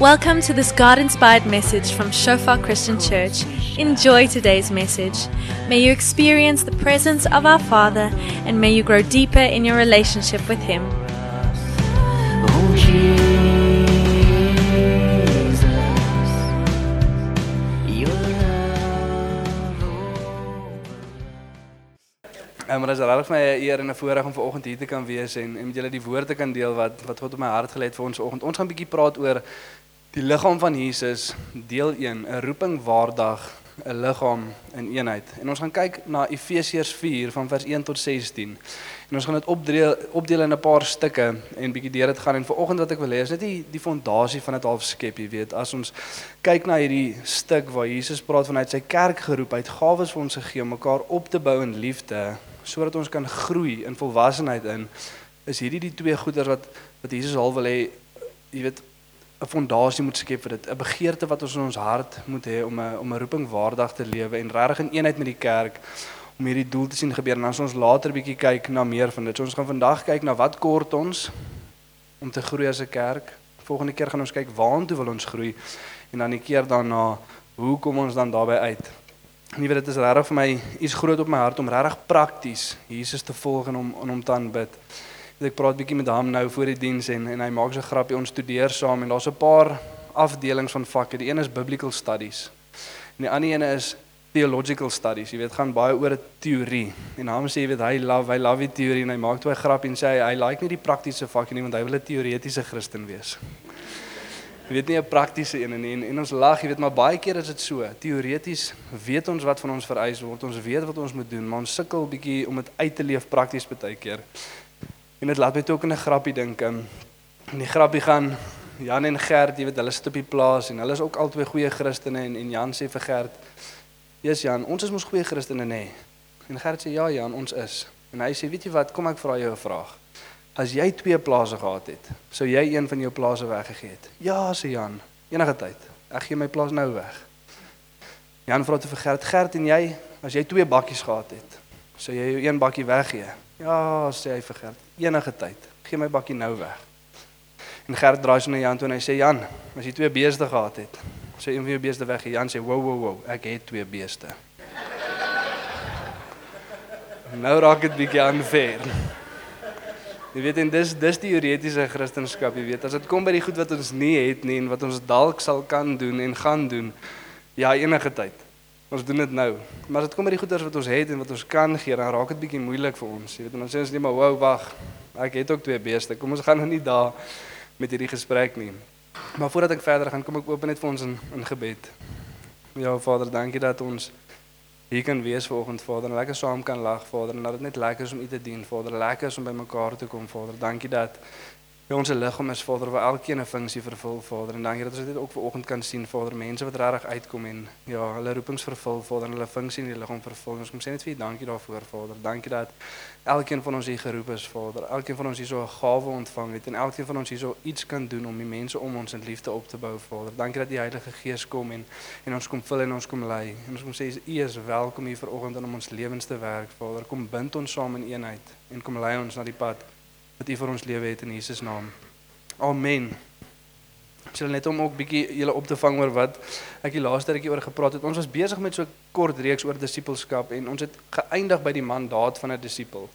Welcome to this God inspired message from Shofar Christian Church. Enjoy today's message. May you experience the presence of our Father and may you grow deeper in your relationship with Him. Ja, maar is regtig my eer en 'n voorreg om vanoggend hier te kan wees en en met julle die woorde kan deel wat wat God op my hart gelê het vir ons vanoggend. Ons gaan 'n bietjie praat oor die liggaam van Jesus, deel 1, 'n roeping waardig, 'n liggaam in eenheid. En ons gaan kyk na Efesiërs 4 van vers 1 tot 16. En ons gaan dit opdeel opdeel in 'n paar stukke en bietjie deur dit gaan en vanoggend wat ek wil hê is net die die fondasie van dit half skep, jy weet. As ons kyk na hierdie stuk waar Jesus praat van hy het sy kerk geroep, hy het gawes vir ons gegee om mekaar op te bou in liefde sodat ons kan groei in volwassenheid in is hierdie die twee goeders wat wat Jesus al wil hê jy weet 'n fondasie moet skep vir dit 'n begeerte wat ons in ons hart moet hê om 'n om 'n roeping waardig te lewe en regtig in eenheid met die kerk om hierdie doel te sien gebeur en dan as ons later bietjie kyk na meer van dit. So ons gaan vandag kyk na wat kort ons om te groei as 'n kerk. Volgende keer gaan ons kyk waantoe wil ons groei en dan die keer daarna hoe kom ons dan daarbey uit? Jy weet dit is regtig vir my iets groot op my hart om regtig prakties Jesus te volg en om en hom te aanbid. Weet ek praat bietjie met hom nou voor die diens en en hy maak so 'n grappie ons studeer saam en daar's 'n paar afdelings van vakke. Die een is biblical studies. En die ander een is theological studies. Jy weet gaan baie oor 'n teorie. En hom sê jy weet hy love, hy love die teorie en hy maak toe 'n grappie en sê hy, hy like nie die praktiese vakke nie want hy wil 'n teoretiese Christen wees. Jy weet nie 'n praktiese een nie en, en ons lag, jy weet maar baie keer is dit so. Teoreties weet ons wat van ons vereis word. Ons weet wat ons moet doen, maar ons sukkel bietjie om dit uit te leef prakties baie keer. En dit laat my toe ook in 'n grappie dink. En die grappie gaan Jan en Gert, jy weet hulle sit op die plaas en hulle is ook albei goeie Christene en en Jan sê vir Gert: "Jesus Jan, ons is mos goeie Christene nê?" Nee. En Gert sê: "Ja Jan, ons is." En hy sê: "Weet jy wat? Kom ek vra jou 'n vraag." As jy twee plase gehad het, sou jy een van jou plase weggegee het? Ja, sê Jan, enige tyd. Ek gee my plaas nou weg. Jan vra te vir Gert, Gert en jy, as jy twee bakkies gehad het, sou jy jou een bakkie weggee? Ja, sê hy vir Gert, enige tyd. Gee my bakkie nou weg. En Gert draai so na Jan toe en hy sê Jan, as jy twee beeste gehad het, sê een van jou beeste weggee. Jan sê, "Wow, wow, wow, ek het twee beeste." nou raak dit bietjie unfair. Jy weet en dis dis die teoretiese Christendom, jy weet, as dit kom by die goed wat ons nie het nie en wat ons dalk sal kan doen en gaan doen, ja, enige tyd. Ons doen dit nou. Maar as dit kom by die goeders wat ons het en wat ons kan gee, dan raak dit bietjie moeilik vir ons. Jy weet, en dan sê ons net maar, "Wow, wag. Ek het ook twee beeste. Kom ons gaan nou nie daar met hierdie gesprek nie." Maar voordat ek verder gaan, kom ek open net vir ons in in gebed. Ja, Vader, dankie dat ons hier kan wees vanoggend Vader en lekker saam kan lag Vader en dat dit net lekker is om U te dien Vader lekker is om by mekaar te kom Vader dankie dat by ons liggaam is Vader waar elkeen 'n funksie vervul Vader. En dankie dat ons dit ook vanoggend kan sien Vader. Mense wat regtig uitkom en ja hulle roepings vervul Vader hulle funksie in die liggaam vervul. Ons kom sê net vir dankie daarvoor Vader. Dankie dat elkeen van ons hier geroep is Vader. Elkeen van ons hier so 'n gawe ontvang het en elkeen van ons hier so iets kan doen om die mense om ons in liefde op te bou Vader. Dankie dat die Heilige Gees kom en en ons kom vul en ons kom lei. En ons kom sê U is welkom hier vanoggend in om ons lewens te werk Vader. Kom bind ons saam in eenheid en kom lei ons na die pad wat U vir ons lewe het in Jesus naam amen Ek sal net om ook bietjie julle op te vang oor wat ek die laaste rukkie oor gepraat het. Ons was besig met so 'n kort reeks oor disippelskap en ons het geëindig by die mandaat van 'n disipel.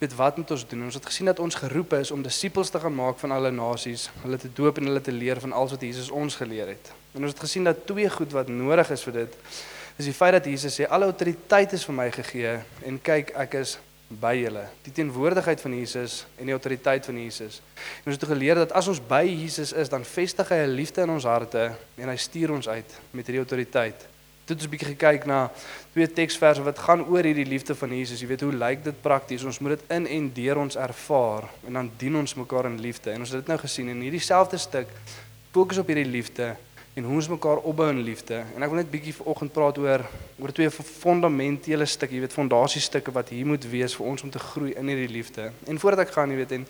Jy weet wat moet ons doen? Ons het gesien dat ons geroep is om disippels te gaan maak van alle nasies, hulle te doop en hulle te leer van alles wat Jesus ons geleer het. En ons het gesien dat twee goed wat nodig is vir dit is die feit dat Jesus sê alle autoriteit is vir my gegee en kyk ek is by julle. Die teenwoordigheid van Jesus en die autoriteit van Jesus. En ons het geleer dat as ons by Jesus is, dan vestig hy 'n liefde in ons harte en hy stuur ons uit met hierdie autoriteit. Dit ons 'n bietjie gekyk na twee teksverse wat gaan oor hierdie liefde van Jesus. Jy weet hoe lyk dit prakties? Ons moet dit in en deur ons ervaar en dan dien ons mekaar in liefde. En ons het dit nou gesien in hierdie selfde stuk fokus op hierdie liefde en hoe ons mekaar opbou in liefde. En ek wil net bietjie vanoggend praat oor oor twee fundamentele stukke, jy weet, fondasiestukke wat hier moet wees vir ons om te groei in hierdie liefde. En voordat ek gaan, jy weet, en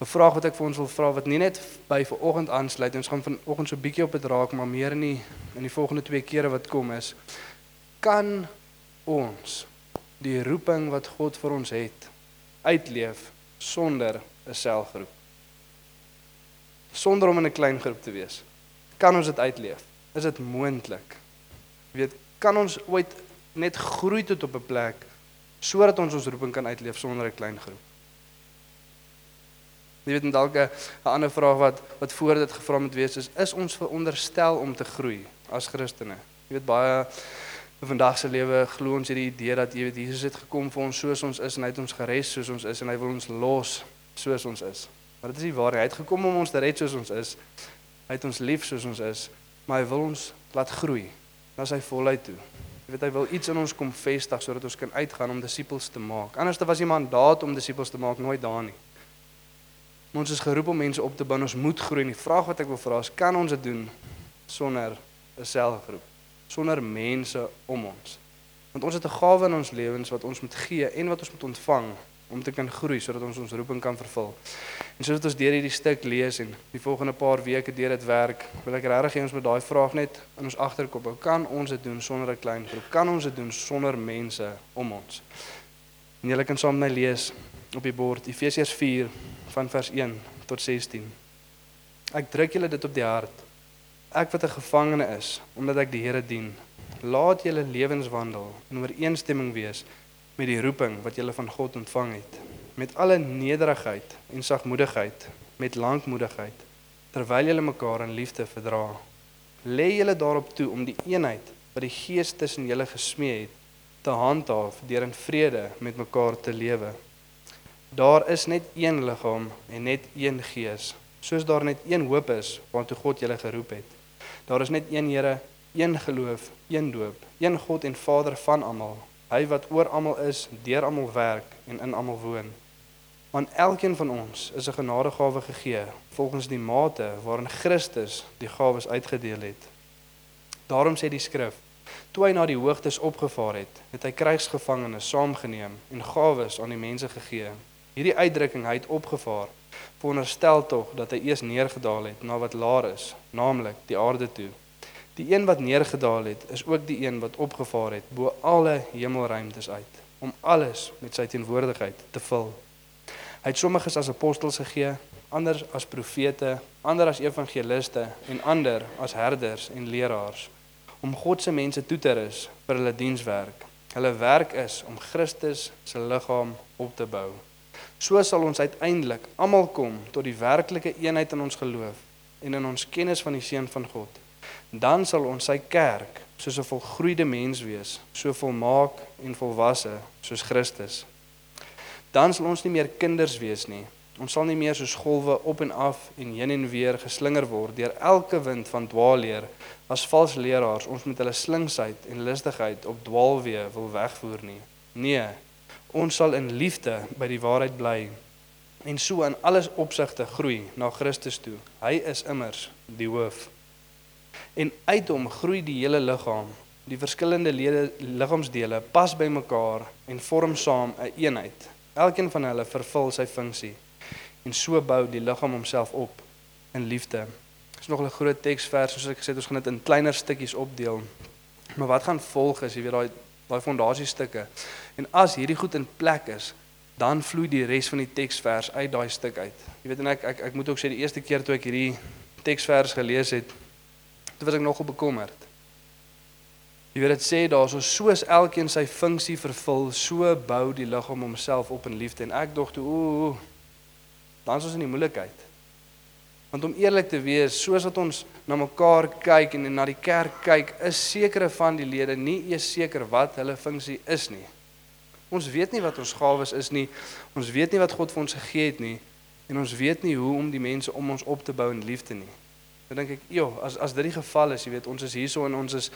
'n vraag wat ek vir ons wil vra wat nie net by vanoggend aansluit, ons gaan vanoggend so bietjie op dit raak, maar meer in die in die volgende twee kere wat kom is kan ons die roeping wat God vir ons het uitleef sonder 'n selgroep. Sonder om in 'n klein groep te wees. Kan ons dit uitleef? Is dit moontlik? Jy weet, kan ons ooit net groei tot op 'n plek sodat ons ons roeping kan uitleef sonder 'n klein groep? Jy weet dalk 'n ander vraag wat wat voor dit gevra moet wees is is ons veronderstel om te groei as Christene? Jy weet baie vandag se lewe glo ons hierdie idee dat jy weet Jesus het gekom vir ons soos ons is en hy het ons geres soos ons is en hy wil ons los soos ons is. Maar dit is nie waar nie. Hy het gekom om ons te red soos ons is. Hy het ons lief soos ons is, maar hy wil ons laat groei na sy volheid toe. Jy weet hy wil iets in ons kom vestig sodat ons kan uitgaan om disippels te maak. Anders was die mandaat om disippels te maak nooit daar nie. Maar ons is geroep om mense op te bou. Ons moet groei. Die vraag wat ek wil vra is, kan ons dit doen sonder 'n selgroep? Sonder mense om ons? Want ons het 'n gawe in ons lewens wat ons moet gee en wat ons moet ontvang om te kan groei sodat ons ons roeping kan vervul. En soos ons deur hierdie stuk lees en die volgende paar weke deur dit werk, wil ek regtig hê ons moet daai vraag net in ons agterkop hou. Kan ons dit doen sonder 'n klein groep? Kan ons dit doen sonder mense om ons? En julle kan saam met my lees op die bord Efesiërs 4 van vers 1 tot 16. Ek druk julle dit op die hart. Ek wat 'n gevangene is omdat ek die Here dien. Laat julle lewenswandel in ooreenstemming wees met die roeping wat julle van God ontvang het, met alle nederigheid en sagmoedigheid, met lankmoedigheid, terwyl julle mekaar in liefde verdra. Lê julle daarop toe om die eenheid wat die Gees tussen julle gesmee het, te handhaaf deur in vrede met mekaar te lewe. Daar is net een liggaam en net een Gees, soos daar net een hoop is waartoe God julle geroep het. Daar is net een Here, een geloof, een doop, een God en Vader van almal. Hy wat oor almal is, deur almal werk en in almal woon. Want elkeen van ons is 'n genadegawe gegee volgens die mate waarin Christus die gawes uitgedeel het. Daarom sê die skrif: Toe hy na die hoogtes opgevaar het, het hy krygsgevangenes saamgeneem en gawes aan die mense gegee. Hierdie uitdrukking hy het opgevaar veronderstel tog dat hy eers neergedaal het na wat laer is, naamlik die aarde toe. Die een wat neergedaal het, is ook die een wat opgevaar het bo alle hemelruimtes uit om alles met sy teenwoordigheid te vul. Hy het sommiges as apostels gegee, ander as profete, ander as evangeliste en ander as herders en leraars om God se mense toe te rus vir hulle dienswerk. Hulle werk is om Christus se liggaam op te bou. So sal ons uiteindelik almal kom tot die werklike eenheid in ons geloof en in ons kennis van die seun van God. Dan sal ons sy kerk soos 'n volgroeide mens wees, so volmaak en volwasse soos Christus. Dan sal ons nie meer kinders wees nie. Ons sal nie meer soos golwe op en af en heen en weer geslinger word deur elke wind van dwaalleer as vals leraars ons met hulle slinksheid en listigheid op dwaalweë wil wegvoer nie. Nee, ons sal in liefde by die waarheid bly en so in alles opsigte groei na Christus toe. Hy is immers die hoof. En uit hom groei die hele liggaam. Die verskillende lede liggaamsdele pas by mekaar en vorm saam 'n een eenheid. Elkeen van hulle vervul sy funksie en so bou die liggaam homself op in liefde. Dis nog 'n groot teksvers soos ek gesê het ons gaan dit in kleiner stukkies opdeel. Maar wat gaan volg is jy weet daai daai fondasiestukke. En as hierdie goed in plek is, dan vloei die res van die teksvers uit daai stuk uit. Jy weet en ek ek ek moet ook sê die eerste keer toe ek hierdie teksvers gelees het, toe was ek nogal bekommerd. Jy weet dit sê daar so soos elkeen sy funksie vervul, so bou die liggaam homself op in liefde en ek dog toe ooh dan is ons in die moeilikheid. Want om eerlik te wees, soos wat ons na mekaar kyk en na die kerk kyk, is sekere van die lede nie eers seker wat hulle funksie is nie. Ons weet nie wat ons gawes is nie. Ons weet nie wat God vir ons gegee het nie en ons weet nie hoe om die mense om ons op te bou in liefde nie. Dan dink ek, joh, as as dit die geval is, jy weet, ons is hierso en ons is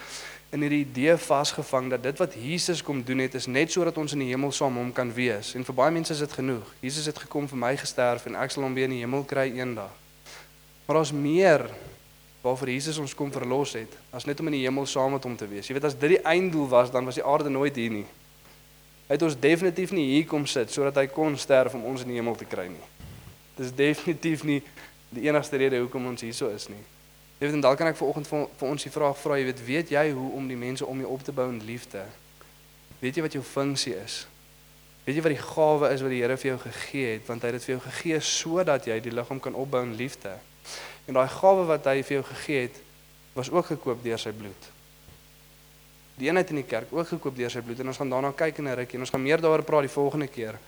in hierdie idee vasgevang dat dit wat Jesus kom doen het is net sodat ons in die hemel saam hom kan wees. En vir baie mense is dit genoeg. Jesus het gekom vir my gesterf en ek sal hom weer in die hemel kry eendag. Maar daar's meer waarvoor Jesus ons kom verlos het, as net om in die hemel saam met hom te wees. Jy weet as dit die einddoel was, dan was die aarde nooit hier nie. Hy het ons definitief nie hier kom sit sodat hy kon sterf om ons in die hemel te kry nie. Dis definitief nie die enigste rede hoekom ons hier so is nie. Jy weet en dalk kan ek vanoggend vir, vir ons die vraag vra, jy weet, weet jy hoe om die mense om jou op te bou in liefde? Weet jy wat jou funksie is? Weet jy wat die gawe is wat die Here vir jou gegee het, want hy het dit vir jou gegee sodat jy die liggaam kan opbou in liefde. En daai gawe wat hy vir jou gegee het, was ook gekoop deur sy bloed. Die eenheid in die kerk ook gekoop deur sy bloed en ons gaan daarna kyk in 'n rukkie en ons gaan meer daaroor praat die volgende keer.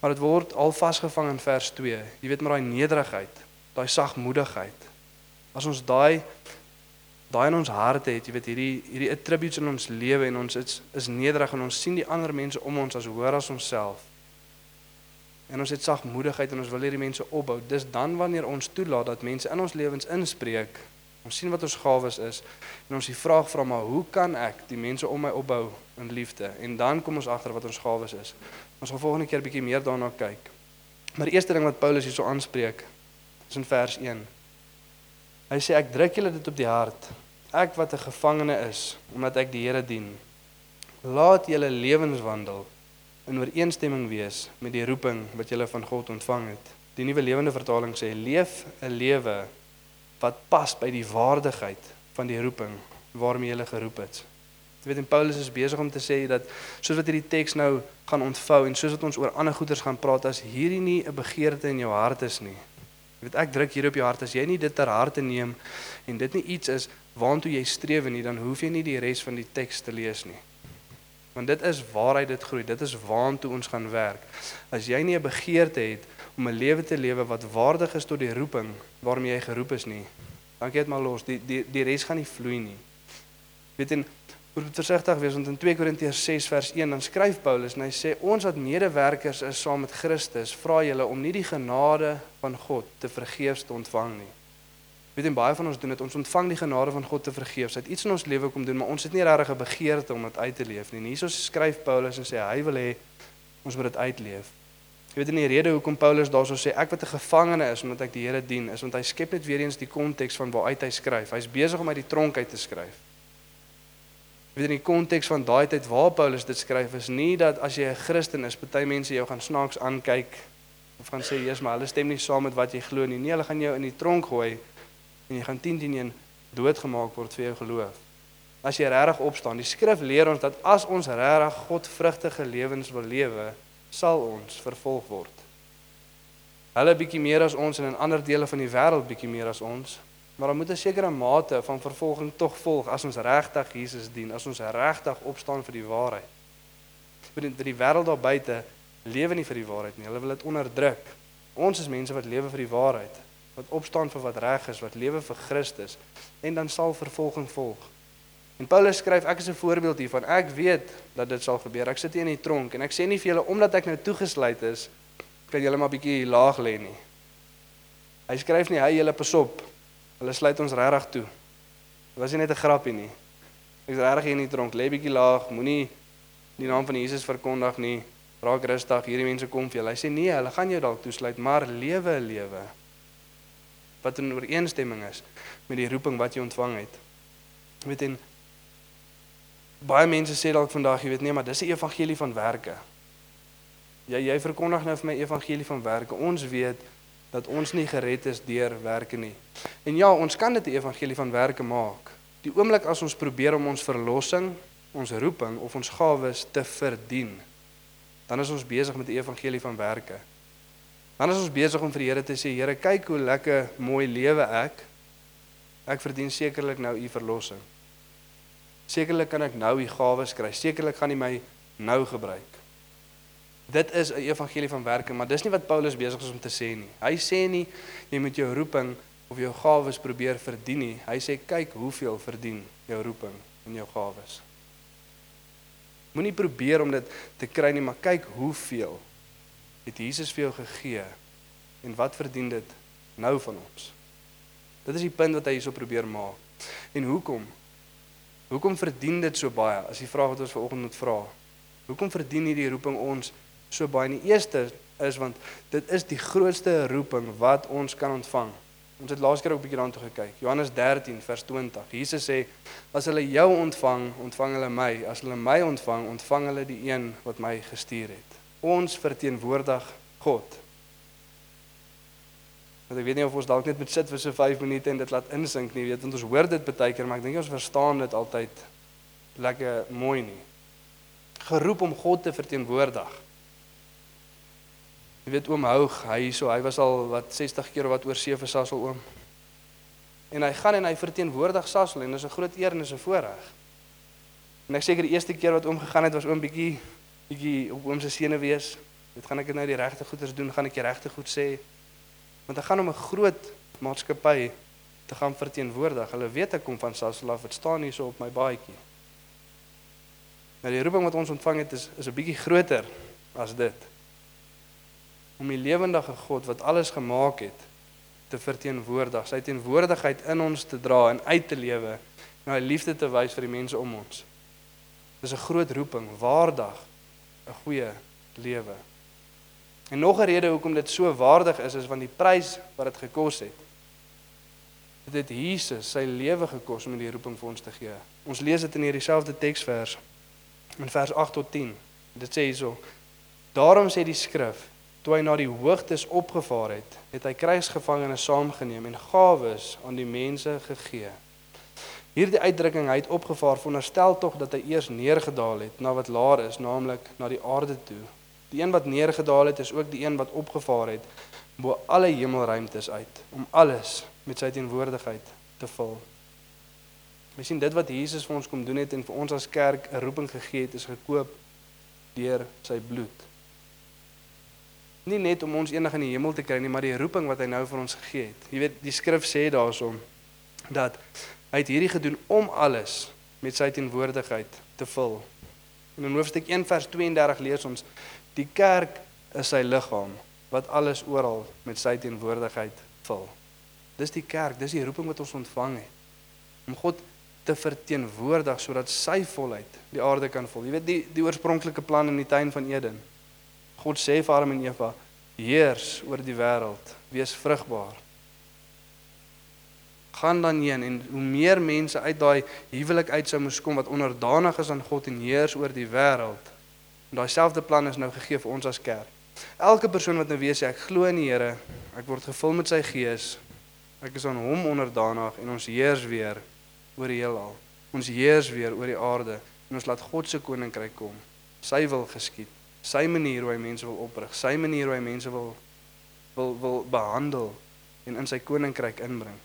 Maar dit word al vasgevang in vers 2. Jy weet met daai nederigheid, daai sagmoedigheid. As ons daai daai in ons harte het, jy weet hierdie hierdie attributes in ons lewe en ons is is nederig en ons sien die ander mense om ons as hoër as onsself. En ons het sagmoedigheid en ons wil hierdie mense opbou. Dis dan wanneer ons toelaat dat mense in ons lewens inspreek. Ons sien wat ons gawes is en ons die vraag vra maar hoe kan ek die mense om my opbou in liefde? En dan kom ons agter wat ons gawes is. Ons gaan volgende keer bietjie meer daarna kyk. Maar die eerste ding wat Paulus hierso aanspreek is in vers 1. Hy sê ek druk julle dit op die hart. Ek wat 'n gevangene is omdat ek die Here dien. Laat julle lewenswandel in ooreenstemming wees met die roeping wat julle van God ontvang het. Die nuwe lewende vertaling sê leef 'n lewe wat pas by die waardigheid van die roeping waarmee jy geroep is. Jy weet en Paulus is besig om te sê dat soos wat hierdie teks nou gaan ontvou en soos wat ons oor ander goeders gaan praat as hierdie nie 'n begeerte in jou hart is nie. Jy weet ek druk hier op jou hart as jy nie dit ter harte neem en dit nie iets is waantoe jy streef nie, dan hoef jy nie die res van die teks te lees nie. Want dit is waaruit dit groei. Dit is waantoe ons gaan werk. As jy nie 'n begeerte het om 'n lewe te lewe wat waardig is tot die roeping waarmee jy geroep is nie, dan kyk dit maar los. Die die die res gaan nie vloei nie. Weet en moet versigtig wees want in 2 Korintiërs 6 vers 1 dan skryf Paulus en hy sê ons wat medewerkers is saam met Christus, vra julle om nie die genade van God te vergeefs te ontvang nie. Weet jy baie van ons doen dit ons ontvang die genade van God te vergeefs. Hy het iets in ons lewe kom doen, maar ons het nie regtig 'n begeerte om dit uit te leef nie. En hierso skryf Paulus en sê hy wil hê ons moet dit uitleef. Jy weet nie die rede hoekom Paulus daarso sê ek wat 'n gevangene is omdat ek die Here dien, is want hy skep net weer eens die konteks van waaruit hy skryf. Hy's besig om uit die tronk uit te skryf. Weet in die konteks van daai tyd waar Paulus dit skryf is nie dat as jy 'n Christen is, party mense jou gaan snaaks aankyk of gaan sê jy's maar hulle stem nie saam met wat jy glo nie. Nee, hulle gaan jou in die tronk gooi en jy gaan 10 teen 1 doodgemaak word vir jou geloof. As jy regtig opstaan, die skrif leer ons dat as ons regtig godvrugtige lewens wil lewe, sal ons vervolg word. Hulle bietjie meer as ons en in ander dele van die wêreld bietjie meer as ons, maar dan moet 'n sekere mate van vervolging tog volg as ons regtig Jesus dien, as ons regtig opstaan vir die waarheid. Want die wêreld daar buite lewe nie vir die waarheid nie. Hulle wil dit onderdruk. Ons is mense wat lewe vir die waarheid wat opstaan vir wat reg is, wat lewe vir Christus en dan sal vervolging volg. En Paulus skryf ek is 'n voorbeeld hiervan. Ek weet dat dit sal gebeur. Ek sit hier in die tronk en ek sê nie vir julle omdat ek nou toegesluit is, kan julle maar bietjie laag lê nie. Hy skryf nie hy julle pasop. Hulle sluit ons regtig toe. Dit was nie net 'n grappie nie. Ek is regtig hier in die tronk. Lê bietjie laag. Moenie die naam van Jesus verkondig nie. Raak rustig. Hierdie mense kom vir julle. Hy sê nee, hulle gaan jou dalk toesluit, maar lewe 'n lewe wat in ooreenstemming is met die roeping wat jy ontvang het. Jy weet en baie mense sê dalk vandag, jy weet nee, maar dis 'n evangelie van werke. Jy jy verkondig nou vir my evangelie van werke. Ons weet dat ons nie gered is deur werke nie. En ja, ons kan dit 'n evangelie van werke maak. Die oomblik as ons probeer om ons verlossing, ons roeping of ons gawes te verdien, dan is ons besig met die evangelie van werke. Dan is ons besig om vir die Here te sê, Here, kyk hoe lekker mooi lewe ek. Ek verdien sekerlik nou u verlossing. Sekerlik kan ek nou u gawes kry. Sekerlik gaan u my nou gebruik. Dit is 'n evangelie van werke, maar dis nie wat Paulus besig is om te sê nie. Hy sê nie jy moet jou roeping of jou gawes probeer verdien nie. Hy sê kyk hoeveel verdien jou roeping en jou gawes. Moenie probeer om dit te kry nie, maar kyk hoeveel het Jesus vir jou gegee en wat verdien dit nou van ons? Dit is die punt wat hy hierso probeer maak. En hoekom? Hoekom verdien dit so baie? As die vraag wat ons vanoggend moet vra. Hoekom verdien hierdie roeping ons so baie? Die eerste is want dit is die grootste roeping wat ons kan ontvang. Ons het laas keer ook 'n bietjie daartoe gekyk. Johannes 13 vers 20. Jesus sê: "As hulle jou ontvang, ontvang hulle my. As hulle my ontvang, ontvang hulle die een wat my gestuur het." Ons verteenwoordig God. Want ek weet nie of ons dalk net moet sit vir so 5 minute en dit laat insink nie, weet want ons hoor dit baie keer, maar ek dink ons verstaan dit altyd lekker mooi nie. Geroep om God te verteenwoordig. Jy weet oom Houg, hy so, hy was al wat 60 keer wat oor see vir Sassel oom. En hy gaan en hy verteenwoordig Sasol en dis 'n groot eer en dis 'n voorreg. En ek seker die eerste keer wat oom gegaan het was oom bietjie bietjie op oom se sene wees. Dit gaan ek dit nou die regte goeders doen, gaan ek die regte goed sê. Want ek gaan om 'n groot maatskappy te gaan verteenwoordig. Hulle weet ek kom van Sasol af, dit staan hier so op my baadjie. Maar die roeping wat ons ontvang het is is 'n bietjie groter as dit. Om die lewendige God wat alles gemaak het te verteenwoordig, sy teenwoordigheid in ons te dra en uit te lewe en hy liefde te wys vir die mense om ons. Dis 'n groot roeping, waardig 'n goeie lewe. En nog 'n rede hoekom dit so waardig is is want die prys wat dit gekos het. Dit het Jesus sy lewe gekos om die roeping vir ons te gee. Ons lees dit in hierdie selfde teksvers in vers 8 tot 10. Dit sê hierso: Daarom sê die skrif, toe hy na die hoogtes opgevaar het, het hy krygsgevangenes saamgeneem en gawes aan die mense gegee. Hierdie uitdrukking hy het opgevaar veronderstel tog dat hy eers neergedaal het na wat laer is, naamlik na die aarde toe. Die een wat neergedaal het is ook die een wat opgevaar het bo alle hemelruimtes uit om alles met sy teenwoordigheid te vul. Ons sien dit wat Jesus vir ons kom doen het en vir ons as kerk 'n roeping gegee het is gekoop deur sy bloed. Nie net om ons eendag in die hemel te kry nie, maar die roeping wat hy nou vir ons gegee het. Jy weet, die skrif sê daarsom dat hy het hierdie gedoen om alles met sy teenwoordigheid te vul. En in hoofstuk 1 vers 32 lees ons die kerk is sy liggaam wat alles oral met sy teenwoordigheid vul. Dis die kerk, dis die roeping wat ons ontvang het. Om God te verteenwoordig sodat sy volheid die aarde kan vul. Jy weet die die oorspronklike plan in die tuin van Eden. God sê vir Adam en Eva: "Heers oor die wêreld, wees vrugbaar." Gaan dan heen en hoe meer mense uit daai huwelik uit sou moes kom wat onderdanig is aan God en heers oor die wêreld. En daai selfde plan is nou gegee vir ons as kerk. Elke persoon wat nou weet sê ek glo in die Here, ek word gevul met sy gees. Ek is aan hom onderdanig en ons heers weer oor die heelal. Ons heers weer oor die aarde en ons laat God se koninkryk kom. Sy wil geskied. Sy manier hoe hy mense wil oprig, sy manier hoe hy mense wil wil wil behandel en in sy koninkryk inbring.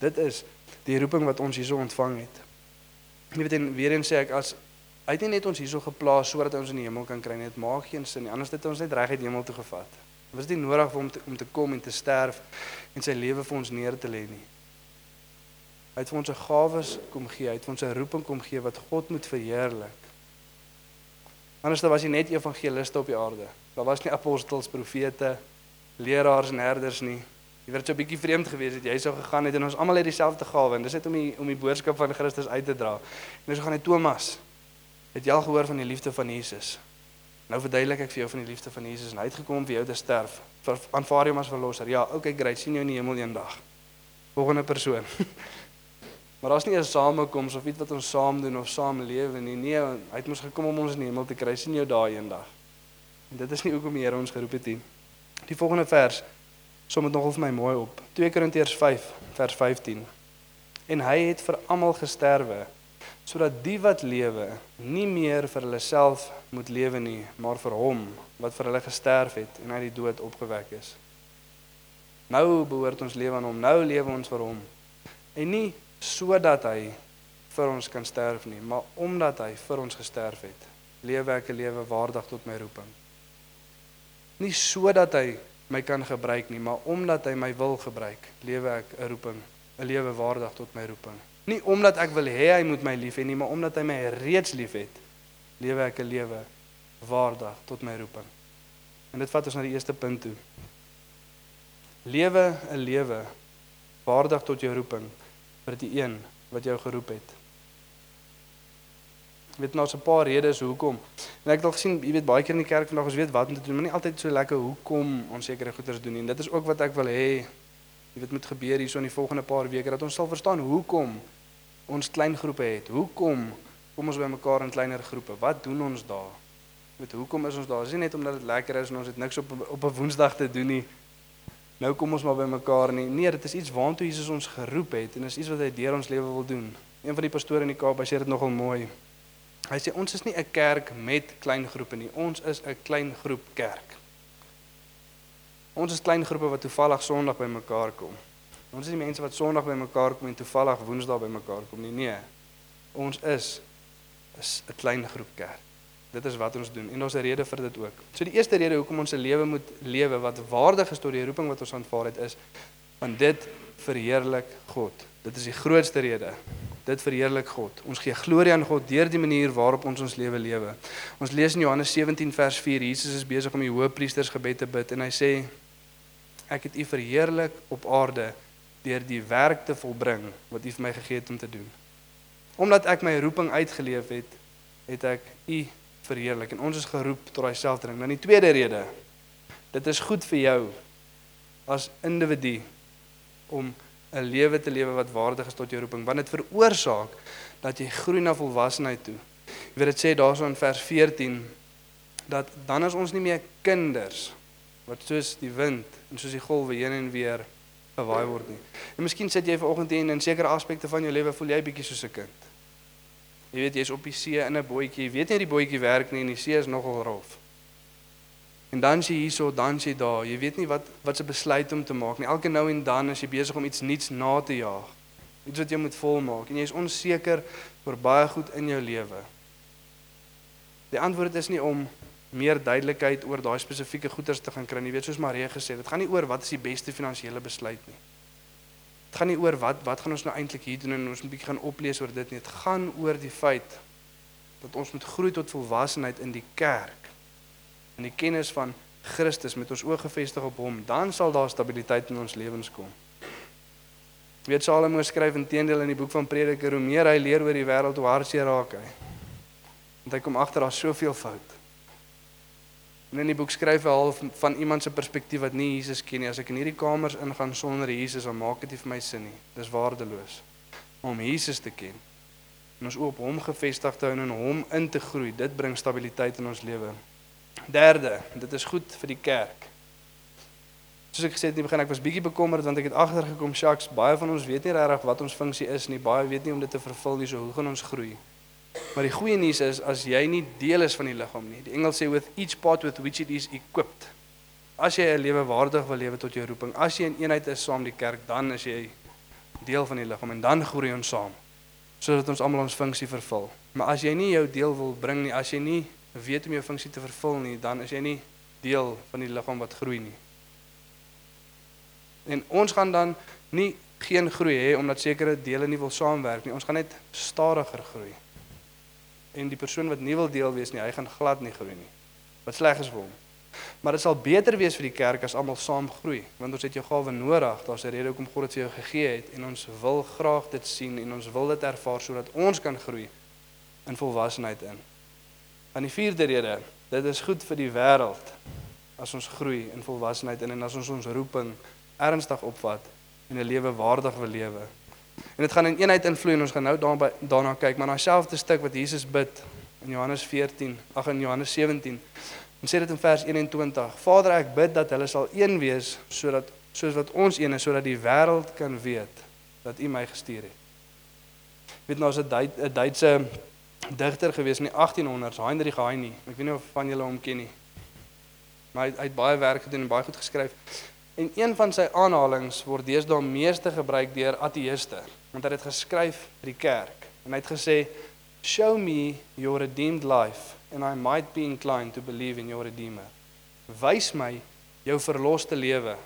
Dit is die roeping wat ons hierso ontvang het. Jy weet en weer eens sê ek as hy het nie net ons hierso geplaas sodat ons in die hemel kan kry nie, dit maak geen sin nie. Anders het ons net reguit hemel toe gevat. Was dit nie nodig vir hom te, om te kom en te sterf en sy lewe vir ons neer te lê nie. Hy het vir ons 'n gawes kom gee, hy het vir ons 'n roeping kom gee wat God moet verheerlik. Anders was hy net evangeliste op die aarde. Daar was nie apostels, profete, leraars en herders nie. Jy werd so 'n bietjie vreemd gewees het jy sou gegaan het en ons almal het dieselfde gawe en dis net om die om die boodskap van Christus uit te dra. En ons gaan net Thomas. Het jy al gehoor van die liefde van Jesus? Nou verduidelik ek vir jou van die liefde van Jesus en hy het gekom om vir jou te sterf. Aanvaar hom as verlosser. Ja, okay, great. sien jou in die hemel eendag. Volgende persoon. maar daar's nie 'n samekoms of iets wat ons saam doen of saam lewe nie. Nee, hy het mos gekom om ons in die hemel te kry. sien jou daai eendag. En dit is nie hoekom die Here ons geroep het nie. Die volgende vers som dit nogal vir my mooi op. 2 Korintiërs 5 vers 15. En hy het vir almal gesterwe sodat die wat lewe nie meer vir hulle self moet lewe nie, maar vir hom wat vir hulle gesterf het en uit die dood opgewek is. Nou behoort ons lewe aan hom. Nou lewe ons vir hom. En nie sodat hy vir ons kan sterf nie, maar omdat hy vir ons gesterf het, lewe ek 'n lewe waardig tot my roeping. Nie sodat hy my kan gebruik nie, maar omdat hy my wil gebruik, lewe ek 'n roeping, 'n lewe waardig tot my roeping. Nie omdat ek wil hê hy moet my lief hê nie, maar omdat hy my reeds liefhet, lewe ek 'n lewe waardig tot my roeping. En dit vat ons na die eerste punt toe. Lewe 'n lewe waardig tot jou roeping vir die een wat jou geroep het. Weet nou 'n paar redes hoekom. En ek het al gesien, jy weet baie keer in die kerk vandag ons weet wat om te doen, maar nie altyd so lekker hoekom ons sekere goeders doen nie. En dit is ook wat ek wil hê jy weet moet gebeur hierso in die volgende paar weke dat ons sal verstaan hoekom ons klein groepe het. Hoekom kom ons bymekaar in kleiner groepe? Wat doen ons daar? Weet hoekom is ons daar? Is nie net omdat dit lekker is en ons het niks op op 'n Woensdag te doen nie. Nou kom ons maar bymekaar nie. Nee, dit is iets waartoe Jesus ons geroep het en is iets wat hy deur ons lewe wil doen. Een van die pastore in die Kaap, hy sê dit nogal mooi. Hy sê ons is nie 'n kerk met klein groepe nie. Ons is 'n klein groep kerk. Ons is klein groepe wat toevallig Sondag bymekaar kom. Ons is nie mense wat Sondag bymekaar kom en toevallig Woensdae bymekaar kom nie. Nee. Ons is is 'n klein groep kerk. Dit is wat ons doen en daar's 'n rede vir dit ook. So die eerste rede hoekom ons 'n lewe moet lewe wat waardig is tot die roeping wat ons aanvaar het is want dit verheerlik God. Dit is die grootste rede. Dit verheerlik God. Ons gee glorie aan God deur die manier waarop ons ons lewe lewe. Ons lees in Johannes 17 vers 4. Jesus is besig om die hoëpriestersgebed te bid en hy sê ek het u verheerlik op aarde deur die werk te volbring wat u vir my gegee het om te doen. Omdat ek my roeping uitgeleef het, het ek u verheerlik en ons is geroep tot daai selfde ding. Dan die tweede rede. Dit is goed vir jou as individu om 'n lewe te lewe wat waardig is tot jou roeping, want dit veroorsaak dat jy groei na volwassenheid toe. Jy weet dit sê daarso in vers 14 dat dan is ons nie meer kinders wat soos die wind en soos die golwe heen en weer gewaai word nie. En miskien sit jy vanoggend hier en in sekere aspekte van jou lewe voel jy bietjie soos 'n kind. Jy weet jy's op die see in 'n bootjie, jy weet nie die bootjie werk nie en die see is nogal rof. En dan is jy hierso, dan is jy daar. Jy weet nie wat wat se besluit om te maak nie. Elke nou en dan is jy besig om iets nuuts na te jaag. Iets wat jy moet volmaak en jy is onseker oor baie goed in jou lewe. Die antwoord is nie om meer duidelikheid oor daai spesifieke goederes te gaan kry nie. Jy weet soos Marie gesê dit gaan nie oor wat is die beste finansiële besluit nie. Dit gaan nie oor wat wat gaan ons nou eintlik hier doen en ons moet 'n bietjie gaan oplees oor dit nie. Dit gaan oor die feit dat ons moet groei tot volwassenheid in die kerk. In die kennis van Christus met ons oë gefestig op hom, dan sal daar stabiliteit in ons lewens kom. Weet Salomo skryf intedeel in die boek van Prediker hoe meer hy leer oor die wêreld hoe hartseer raak hy. Want hy kom agter daar's soveel fout. En in die boek skryf hy half van iemand se perspektief wat nie Jesus ken nie. As ek in hierdie kamers ingaan sonder Jesus, dan maak dit nie vir my sin nie. Dis waardeloos. Om Jesus te ken en ons oop hom gefestig te hou en in hom in te groei, dit bring stabiliteit in ons lewe. Derde, dit is goed vir die kerk. Soos ek gesê het in die begin, ek was bietjie bekommerd want ek het agtergekom, Shaks, baie van ons weet nie regtig wat ons funksie is nie. Baie weet nie om dit te vervul nie. So hoe gaan ons groei? Maar die goeie nuus is as jy nie deel is van die liggaam nie. Die Engels sê with each part with which it is equipped. As jy 'n lewe waardig wil lewe tot jou roeping, as jy in eenheid is saam die kerk, dan is jy deel van die liggaam en dan groei ons saam sodat ons almal ons funksie vervul. Maar as jy nie jou deel wil bring nie, as jy nie weet om jou funksie te vervul nie, dan is jy nie deel van die liggaam wat groei nie. En ons gaan dan nie geen groei hê omdat sekere dele nie wil saamwerk nie. Ons gaan net stadiger groei en die persoon wat nie wil deel wees nie, hy gaan glad nie groei nie. Wat sleg is vir hom. Maar dit sal beter wees vir die kerk as almal saam groei, want ons het jou gawe nodig. Daar's 'n rede hoekom God dit vir jou gegee het en ons wil graag dit sien en ons wil dit ervaar sodat ons kan groei in volwassenheid in. En die vierde rede, dit is goed vir die wêreld as ons groei in volwassenheid in en as ons ons roeping ernstig opvat en 'n lewe waardig wil lewe. En dit gaan in eenheid invloei en ons gaan nou daarby daarna kyk, maar daai selfde stuk wat Jesus bid in Johannes 14, ag in Johannes 17. En sê dit in vers 21: Vader, ek bid dat hulle sal een wees sodat soos wat ons een is sodat die wêreld kan weet dat U my gestuur het. Weet nou as 'n Duit, Duitse digter gewees in die 1800s, Heinrich Heine. Ek weet nie of van julle hom ken nie. Maar hy, hy het baie werk gedoen en baie goed geskryf. En een van sy aanhalinge word deesdae meeste gebruik deur ateëste, want hy het geskryf vir die kerk. En hy het gesê, "Show me your redeemed life and I might be inclined to believe in your redeemer." Wys my jou verloste lewe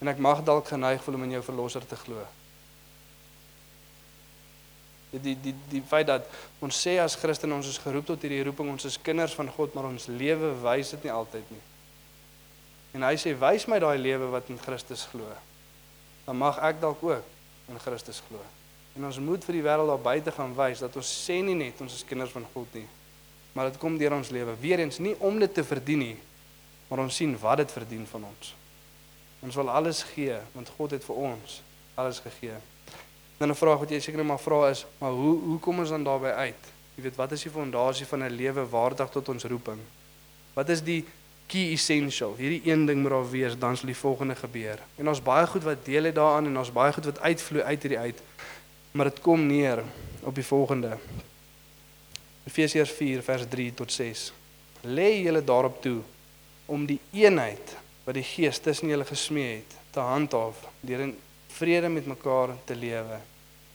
en ek mag dalk geneig voel om in jou verlosser te glo. Die die die die feit dat ons sê as Christen ons is geroep tot hierdie roeping, ons is kinders van God, maar ons lewe wys dit nie altyd nie. En hy sê wys my daai lewe wat in Christus glo. Dan mag ek dalk ook in Christus glo. En ons moet vir die wêreld daar buite gaan wys dat ons sê nie net ons is kinders van God nie, maar dit kom deur ons lewe. Weereens nie om dit te verdien nie, maar ons sien wat dit verdien van ons. Ons wil alles gee want God het vir ons alles gegee. Dan 'n vraag wat jy seker maar vra is, maar hoe hoe kom ons dan daarby uit? Jy weet wat is die fondasie van 'n lewe waardig tot ons roeping? Wat is die key essential. Hierdie een ding moet daar wees, dan sal die volgende gebeur. En ons baie goed wat deel het daaraan en ons baie goed wat uitvloei uit hierdie uit. Maar dit kom neer op die volgende. Efesiërs 4 vers 3 tot 6. Lê julle daarop toe om die eenheid wat die Gees tussen julle gesmee het te handhaaf deur in vrede met mekaar te lewe.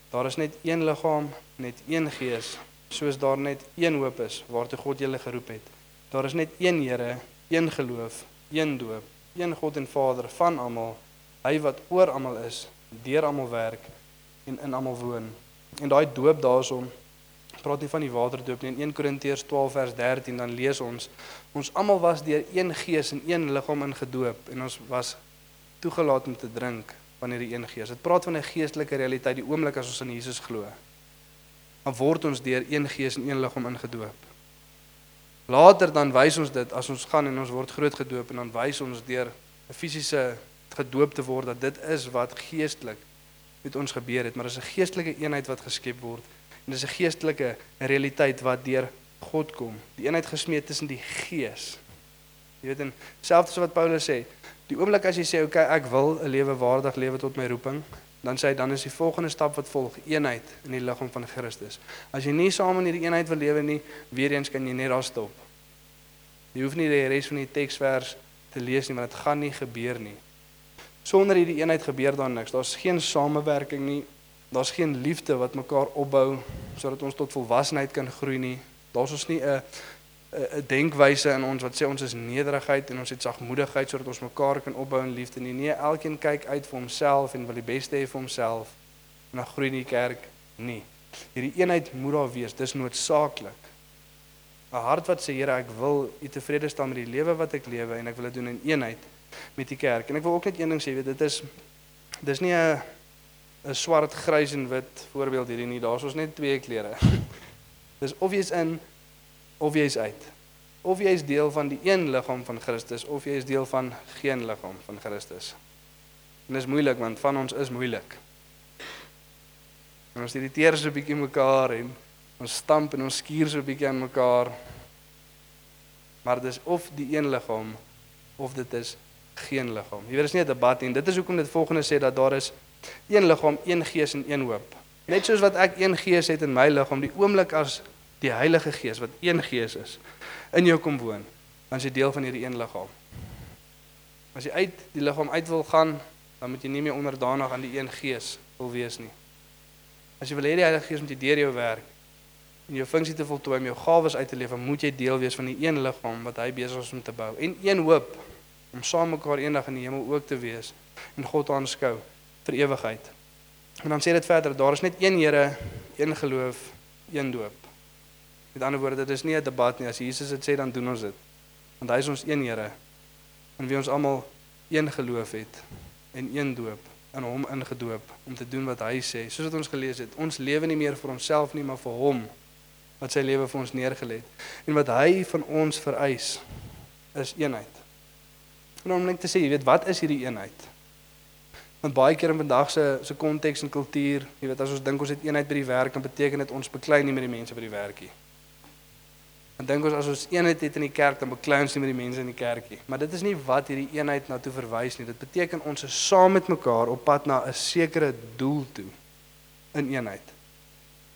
Daar is net een liggaam, net een gees, soos daar net een hoop is waartoe God julle geroep het. Daar is net een Here, een geloof, een doop, een God en Vader van almal, hy wat oor almal is, deur almal werk en in almal woon. En daai doop daarsom praat nie van die waterdoop nie. In 1 Korintiërs 12 vers 13 dan lees ons ons almal was deur een gees en een liggaam ingedoop en ons was toegelaat om te drink van hierdie een gees. Dit praat van 'n geestelike realiteit die oomblik as ons in Jesus glo. Dan word ons deur een gees en een liggaam ingedoop. Later dan wys ons dit as ons gaan en ons word groot gedoop en dan wys ons deur 'n fisiese gedoop te word dat dit is wat geestelik met ons gebeur het, maar dis 'n geestelike eenheid wat geskep word en dis 'n geestelike realiteit wat deur God kom. Die eenheid gesmee tussen die gees. Jy weet en selfs wat Paulus sê, die oomblik as jy sê okay, ek wil 'n lewe waardig lewe tot my roeping, dan sê hy dan is die volgende stap wat volg eenheid in die liggaam van Christus. As jy nie saam in hierdie eenheid wil lewe nie, weer eens kan jy net daar stop. Jy hoef nie die res van die teksvers te lees nie want dit gaan nie gebeur nie. Sonder hierdie eenheid gebeur daar niks. Daar's geen samewerking nie. Daar's geen liefde wat mekaar opbou sodat ons tot volwassenheid kan groei nie. Daar's ons nie 'n 'n denkwyse in ons wat sê ons is nederigheid en ons het sagmoedigheid sodat ons mekaar kan opbou in liefde nie. Nee, elkeen kyk uit vir homself en wil die beste hê vir homself. En dan groei die kerk nie. Hierdie eenheid moet daar wees. Dis noodsaaklik. 'n Hart wat sê Here, ek wil U tevrede stel met die lewe wat ek lewe en ek wil dit doen in eenheid met die kerk. En ek wil ook net een ding sê, weet dit is dis nie 'n 'n swart, grys en wit voorbeeld hierdie nie. Daar's ons net twee kleure. dis of jy's in of jy's uit. Of jy is deel van die een liggaam van Christus of jy is deel van geen liggaam van Christus. En dis moeilik want van ons is moeilik. En ons irriteer so 'n bietjie mekaar en ons stamp en ons skuur so 'n bietjie aan mekaar. Maar dis of die een liggaam of dit is geen liggaam. Jy weet dis nie 'n debat nie. Dit is hoekom dit volgende sê dat daar is een liggaam, een gees en een hoop. Net soos wat ek een gees het in my liggaam, die oomblik as die Heilige Gees wat een gees is in jou kom woon, is jy deel van hierdie een liggaam. As jy uit die liggaam uit wil gaan, dan moet jy nie meer onderdanig aan die een gees wil wees nie. As jy wil hê die Heilige Gees moet jy deur jou werk en jou funksie te voltooi om jou gawes uit te leef, moet jy deel wees van die een liggaam wat hy besig is om te bou en een hoop om saam mekaar eendag in die hemel ook te wees en God aanskou vir ewigheid. En dan sê dit verder, daar is net een Here, een geloof, een doop. Met ander woorde, dit is nie 'n debat nie. As Jesus dit sê, dan doen ons dit. Want hy is ons een Here. En wie ons almal een geloof het en een doop in hom ingedoop om te doen wat hy sê. Soos wat ons gelees het, ons lewe nie meer vir onsself nie, maar vir hom wat sy lewe vir ons neergelê het. En wat hy van ons vereis is eenheid. En om net te sê, jy weet, wat is hierdie eenheid? Want baie keer in vandag se se konteks en kultuur, jy weet, as ons dink ons het eenheid by die werk, dan beteken dit ons beklei nie met die mense by die werkie. Dan dink ons as ons eenheid het in die kerk dan beklei ons nie met die mense in die kerkie. Maar dit is nie wat hierdie eenheid na toe verwys nie. Dit beteken ons is saam met mekaar op pad na 'n sekere doel toe in eenheid.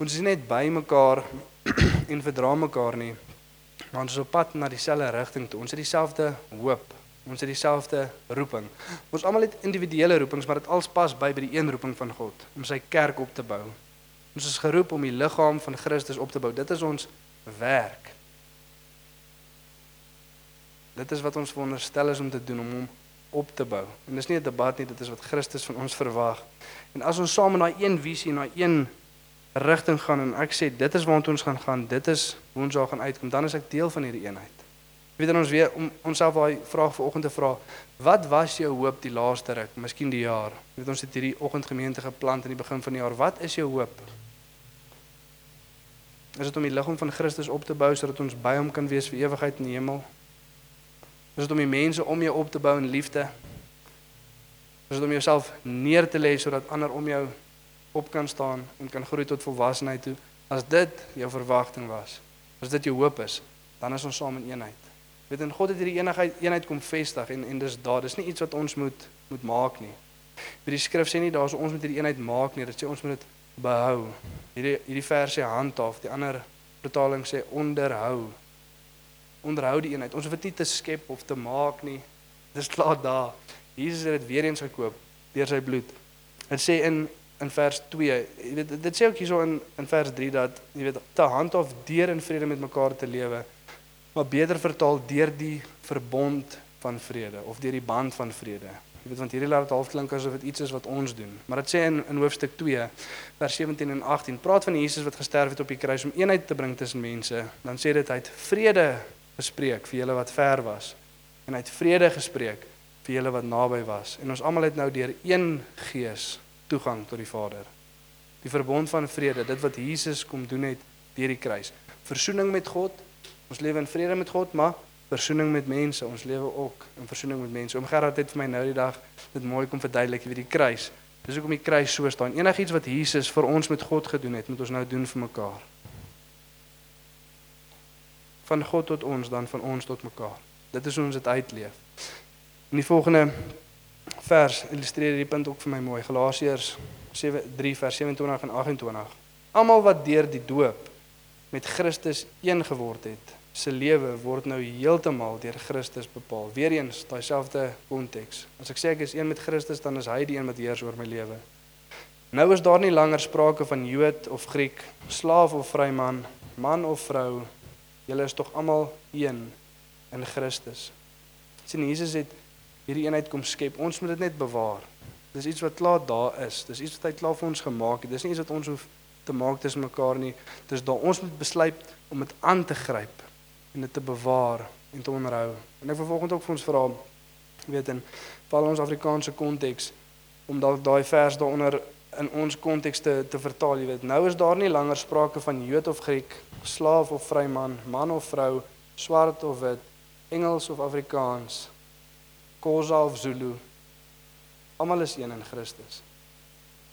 Ons is net by mekaar en verdra mekaar nie. Maar ons is op pad na dieselfde rigting toe. Ons het dieselfde hoop. Ons het dieselfde roeping. Ons almal het individuele roepings, maar dit als pas by by die een roeping van God om sy kerk op te bou. Ons is geroep om die liggaam van Christus op te bou. Dit is ons werk. Dit is wat ons veronderstel is om te doen om hom op te bou. En dis nie 'n debat nie, dit is wat Christus van ons verwag. En as ons saam in daai een visie en daai een rigting gaan en ek sê dit is waartoe ons gaan gaan, dit is hoe ons daar gaan uitkom, dan is ek deel van hierdie eenheid. Weet dan ons weer om onsself daai vraag vanoggend te vra, wat was jou hoop die laaste ruk, miskien die jaar? Weet ons het hierdie oggendgemeente geplant aan die begin van die jaar. Wat is jou hoop? Is dit om die liggaam van Christus op te bou sodat ons by hom kan wees vir ewigheid in die hemel? Is dit om die mense om jou op te bou in liefde? Is dit om jouself neer te lê sodat ander om jou op kan staan en kan groei tot volwassenheid toe? As dit jou verwagting was, as dit jou hoop is, dan is ons saam in eenheid. Weet en God het hierdie eenheid eenheid kom vestig en en dis daar, dis nie iets wat ons moet moet maak nie. Vir die skrif sê nie daar's ons moet hierdie eenheid maak nie, dit sê ons moet dit behou. Hierdie hierdie vers sê handhaaf, die ander vertaling sê onderhou onderhou die eenheid. Ons hoef dit te skep of te maak nie. Dis klaar daar. Jesus het dit weer eens gekoop deur sy bloed. Dit sê in in vers 2. Jy weet dit sê ook hierso in in vers 3 dat jy weet te handhaaf deur in vrede met mekaar te lewe. Maar beter vertaal deur die verbond van vrede of deur die band van vrede. Jy weet want hierdie laat dit half klink asof dit iets is wat ons doen. Maar dit sê in in hoofstuk 2 vers 17 en 18 praat van Jesus wat gesterf het op die kruis om eenheid te bring tussen mense. Dan sê dit hy het vrede gespreek vir julle wat ver was en hy het vrede gespreek vir julle wat naby was. En ons almal het nou deur een gees toegang tot die Vader. Die verbond van vrede, dit wat Jesus kom doen het deur die kruis. Versoening met God. Ons lewe in vrede met God, maar versoening met mense. Ons lewe ook in versoening met mense. Oom Gerard het vir my nou die dag dit mooi kom verduidelik wie die kruis. Dis hoekom die kruis so staan. Enigiets wat Jesus vir ons met God gedoen het, moet ons nou doen vir mekaar. Van God tot ons, dan van ons tot mekaar. Dit is hoe ons dit uitleef. In die volgende vers illustreer hierdie punt ook vir my mooi. Galasiërs 7:3 vers 27 en 28. Almal wat deur die doop met Christus een geword het, se lewe word nou heeltemal deur Christus bepaal. Weereens daai selfde konteks. As ek sê ek is een met Christus, dan is hy die een wat heers oor my lewe. Nou is daar nie langer sprake van Jood of Griek, slaaf of vryman, man of vrou. Julle is tog almal een in Christus. Sien Jesus het hierdie eenheid kom skep. Ons moet dit net bewaar. Dis iets wat klaar daar is. Dis iets wat hy klaar vir ons gemaak het. Dis nie iets wat ons hoef te maak tussen mekaar nie. Dis daar ons moet besluit om dit aan te gryp en dit te bewaar en te onderhou. En ek wil volgende ook vir ons vra weet in val ons Afrikaanse konteks om dalk daai vers daaronder in ons konteks te te vertaal, jy weet. Nou is daar nie langer sprake van Jood of Griek, slaaf of vryman, man of vrou, swart of wit, Engels of Afrikaans, Khoza of Zulu. Almal is een in Christus.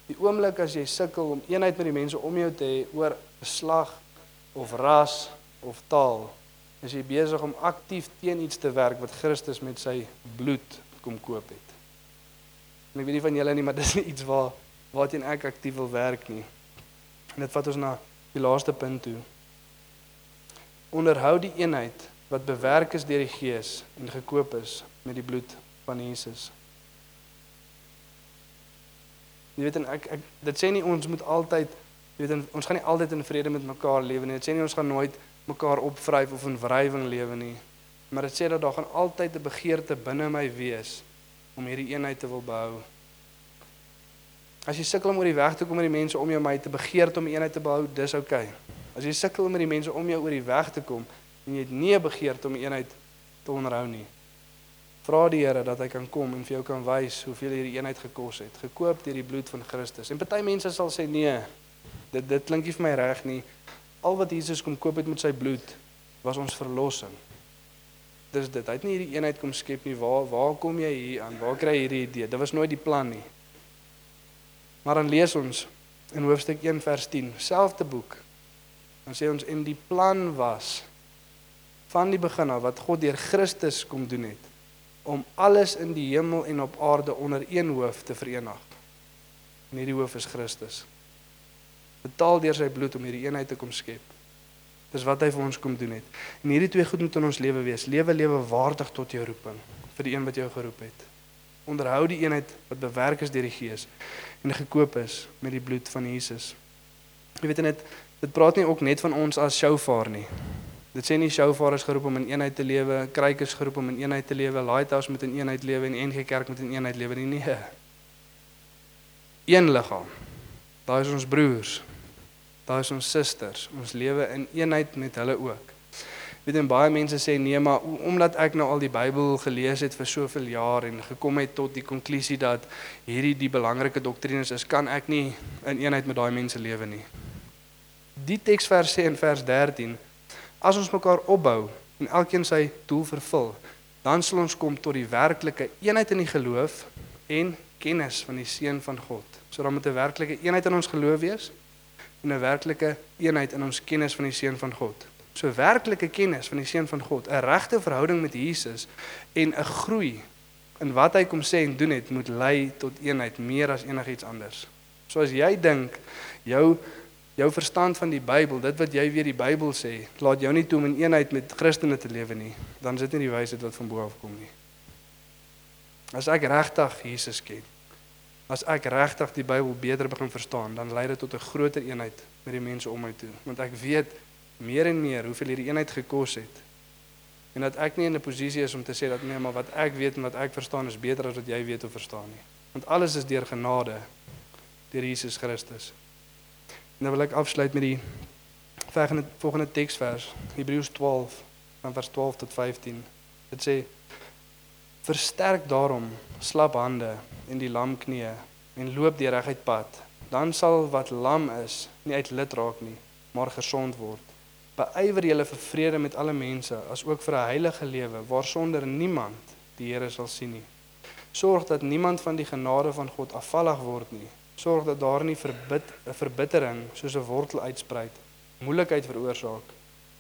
Die oomblik as jy sukkel om eenheid met die mense om jou te hê oor geslag of ras of taal, is jy besig om aktief teen iets te werk wat Christus met sy bloed kom koop het. En ek weet nie van julle nie, maar dis iets waar waarteen ek aktief wil werk nie. En dit vat ons na die laaste punt toe. Onderhou die eenheid wat bewerk is deur die Gees en gekoop is met die bloed van Jesus. Jy weet en ek ek dit sê nie ons moet altyd jy weet en, ons gaan nie altyd in vrede met mekaar lewe nie. Dit sê nie ons gaan nooit mekaar opvryf of in wrywing lewe nie. Maar dit sê dat daar gaan altyd 'n begeerte binne my wees om hierdie eenheid te wil behou. As jy sukkel om oor die weg te kom met die mense om jou my te begeer om eenheid te behou, dis oukei. Okay. As jy sukkel om met die mense om jou oor die weg te kom en jy het nie 'n begeerte om eenheid te onderhou nie, Vra die Here dat hy kan kom en vir jou kan wys hoeveel hierdie eenheid gekos het, gekoop deur die bloed van Christus. En party mense sal sê nee, dit dit klink nie vir my reg nie. Al wat Jesus kom koop het met sy bloed was ons verlossing. Dis dit. Hy het nie hierdie eenheid kom skep nie. Waar waar kom jy hier aan? Waar kry jy hierdie idee? Dit was nooit die plan nie. Maar dan lees ons in hoofstuk 1 vers 10, selfde boek. Dan sê ons en die plan was van die begin af wat God deur Christus kom doen het om alles in die hemel en op aarde onder een hoof te verenig. En hierdie hoof is Christus. Betaal deur sy bloed om hierdie eenheid te kom skep. Dis wat hy vir ons kom doen het. En hierdie twee goed moet in ons lewe wees. Lewe lewe waardig tot jou roeping vir die een wat jou geroep het. Onderhou die eenheid wat bewerk is deur die Gees en gekoop is met die bloed van Jesus. Jy weet net dit praat nie ook net van ons as shofar nie. Dit sê nie shofar is geroep om in eenheid te lewe, kruik is geroep om in eenheid te lewe, lighthouse moet in eenheid lewe en NG Kerk moet in eenheid lewe nie. Nee. Een liggaam. Daai is ons broers. Daai is ons susters. Ons lewe in eenheid met hulle ook. Weet en baie mense sê nee, maar omdat ek nou al die Bybel gelees het vir soveel jaar en gekom het tot die konklusie dat hierdie die belangrike doktrines is, kan ek nie in eenheid met daai mense lewe nie. Die teksvers sê in vers 13 As ons mekaar opbou en elkeen sy doel vervul, dan sal ons kom tot die werklike eenheid in die geloof en kennis van die seun van God. So dan moet 'n werklike eenheid in ons geloof wees en 'n werklike eenheid in ons kennis van die seun van God. So werklike kennis van die seun van God, 'n regte verhouding met Jesus en 'n groei in wat hy kom sê en doen het moet lei tot eenheid meer as enigiets anders. So as jy dink jou jou verstand van die Bybel, dit wat jy weer die Bybel sê, laat jou nie toe om in eenheid met Christene te lewe nie, dan is dit nie die wysheid wat van bo af kom nie. As ek regtig Jesus ken, as ek regtig die Bybel beter begin verstaan, dan lei dit tot 'n groter eenheid met die mense om my toe, want ek weet meer en meer hoeveel hierdie eenheid gekos het. En dat ek nie in 'n posisie is om te sê dat nee, maar wat ek weet en wat ek verstaan is beter as wat jy weet of verstaan nie. Want alles is deur genade deur Jesus Christus. En dan wil ek afsluit met die volgende volgende teksvers, Hebreërs 12 van vers 12 tot 15. Dit sê Versterk daarom slap hande en die lam knieë en loop die reguit pad. Dan sal wat lam is nie uit lid raak nie, maar gesond word. Beywer julle vir vrede met alle mense, as ook vir 'n heilige lewe waarsonder niemand die Here sal sien nie. Sorg dat niemand van die genade van God afvallig word nie. Sorg dat daar nie verbid 'n verbittering soos 'n wortel uitspruit, moeilikheid veroorsaak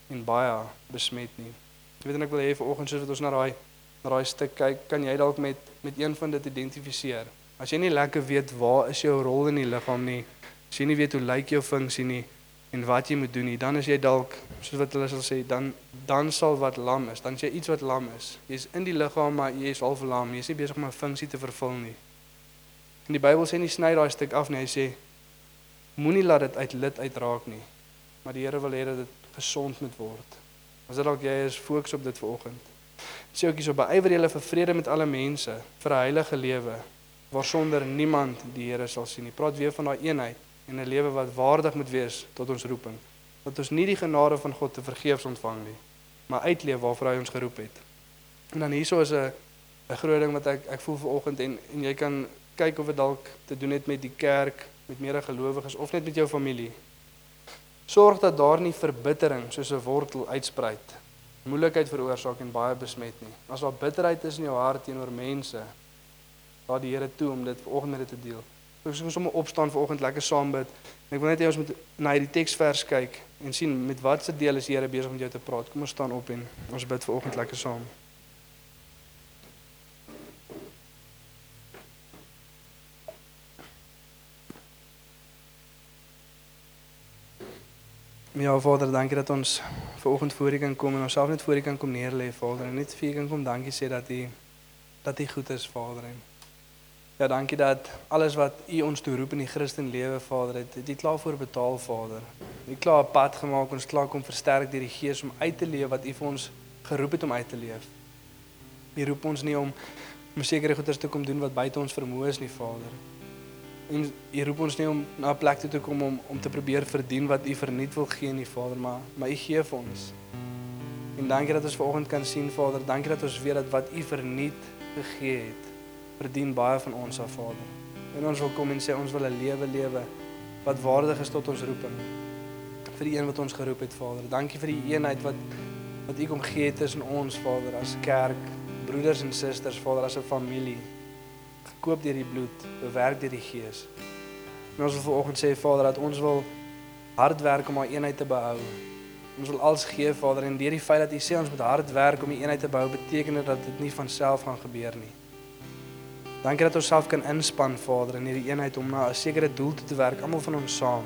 en baie besmet nie. Ek weet en ek wil hê vanoggend soos wat ons na daai na daai stuk kyk, kan jy dalk met met een van dit identifiseer. As jy nie lekker weet waar is jou rol in die liggaam nie, as jy nie weet hoe lyk jou funksie nie en wat jy moet doen nie, dan is jy dalk soos wat hulle sal sê, dan dan sal wat lam is, dan is jy iets wat lam is. Jy's in die liggaam maar jy's half lam, jy's nie besig om 'n funksie te vervul nie. En die Bybel sê nie sny daai stuk af nie, hy sê moenie laat dit uit lid uitraak nie. Maar die Here wil hê dat dit gesond moet word. As dit dalk jy is, fokus op dit vanoggend sê ook hierso beywer julle vir vrede met alle mense, vir 'n heilige lewe waarsonder niemand die Here sal sien nie. Praat weer van daai eenheid en 'n lewe wat waardig moet wees tot ons roeping. Dat ons nie die genade van God te vergeefs ontvang nie, maar uitleef waarvoor hy ons geroep het. En dan hierso is 'n 'n groot ding wat ek ek voel vanoggend en en jy kan kyk of dit dalk te doen het met die kerk, met meerdere gelowiges of net met jou familie. Sorg dat daar nie verbittering soos 'n wortel uitspruit moeilikheid veroorsaak en baie besmet nie. As daar bitterheid is in jou hart teenoor mense, laat die Here toe om dit vanoggend met dit te deel. Ons sommer opstaan vanoggend lekker saam bid. En ek wil net hê ons moet na hierdie teksvers kyk en sien met watse deel is die Here besig om jou te praat. Kom ons staan op en ons bid vanoggend lekker saam. Ja Vader, dankie dat ons ver oggend voor U kan kom en onsself net voor U kan kom neerlê, Vader. En net vir U kan kom dankie sê dat U dat U goed is, Vader. En ja, dankie dat alles wat U ons toe roep in die Christen lewe, Vader, het dit klaar voor betaal, Vader. U klaar 'n pad gemaak, ons klaar kom versterk deur die Gees om uit te leef wat U vir ons geroep het om uit te leef. U roep ons nie om om sekere goeders te kom doen wat buite ons vermoë is nie, Vader. En U roep ons nie om na 'n plek toe te kom om om te probeer verdien wat U verniet wil gee nie, Vader, maar maar U gee vir ons. En dankie dat ons vanoggend kan sien, Vader, dankie dat ons weet dat wat U verniet gegee het, verdien baie van ons af, Vader. En ons wil kom en sê ons wil 'n lewe lewe wat waardig is tot ons roeping. Vir die een wat ons geroep het, Vader. Dankie vir die eenheid wat wat U kom gee tussen ons, Vader, as kerk, broeders en susters, Vader, as 'n familie gekoop deur die bloed, bewerk deur die Gees. En ons wil vanoggend sê Vader dat ons wil hard werk om our eenheid te behou. Ons wil alles gee Vader en deur die feit dat U sê ons moet hard werk om die eenheid te behou, beteken dit dat dit nie van self gaan gebeur nie. Dankie dat ons self kan inspann Vader in hierdie eenheid om na 'n sekere doel toe te werk, almal van ons saam.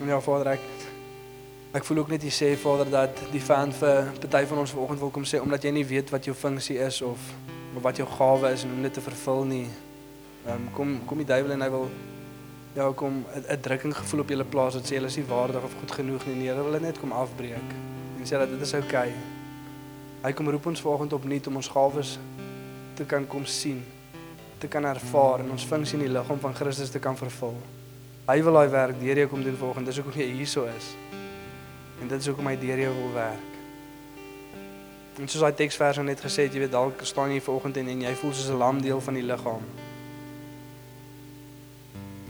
En ja Vader, ek ek voel ook net jy sê Vader dat die fan vir party van ons vanoggend wil kom sê omdat jy nie weet wat jou funksie is of of wat jou gawe is en hoe dit te vervul nie. Ehm um, kom kom die duiwel en hy wil ja kom 'n drukking gevoel op julle plaas wat sê julle is nie waardig of goed genoeg nie. Nee, hulle wil net kom afbreek en sê dat dit is oukei. Okay. Hy kom roep ons vanoggend opnuut om ons gawes te kan kom sien, te kan ervaar en ons funksie in die liggaam van Christus te kan vervul. Hy wil daai werk deur jou kom doen vanoggend. Dis hoekom jy hierso is. En dit is hoekom hy deur jou wil werk. En soos daai teksvers net gesê het, jy weet dalk staan jy vanoggend en, en jy voel soos 'n lam deel van die liggaam.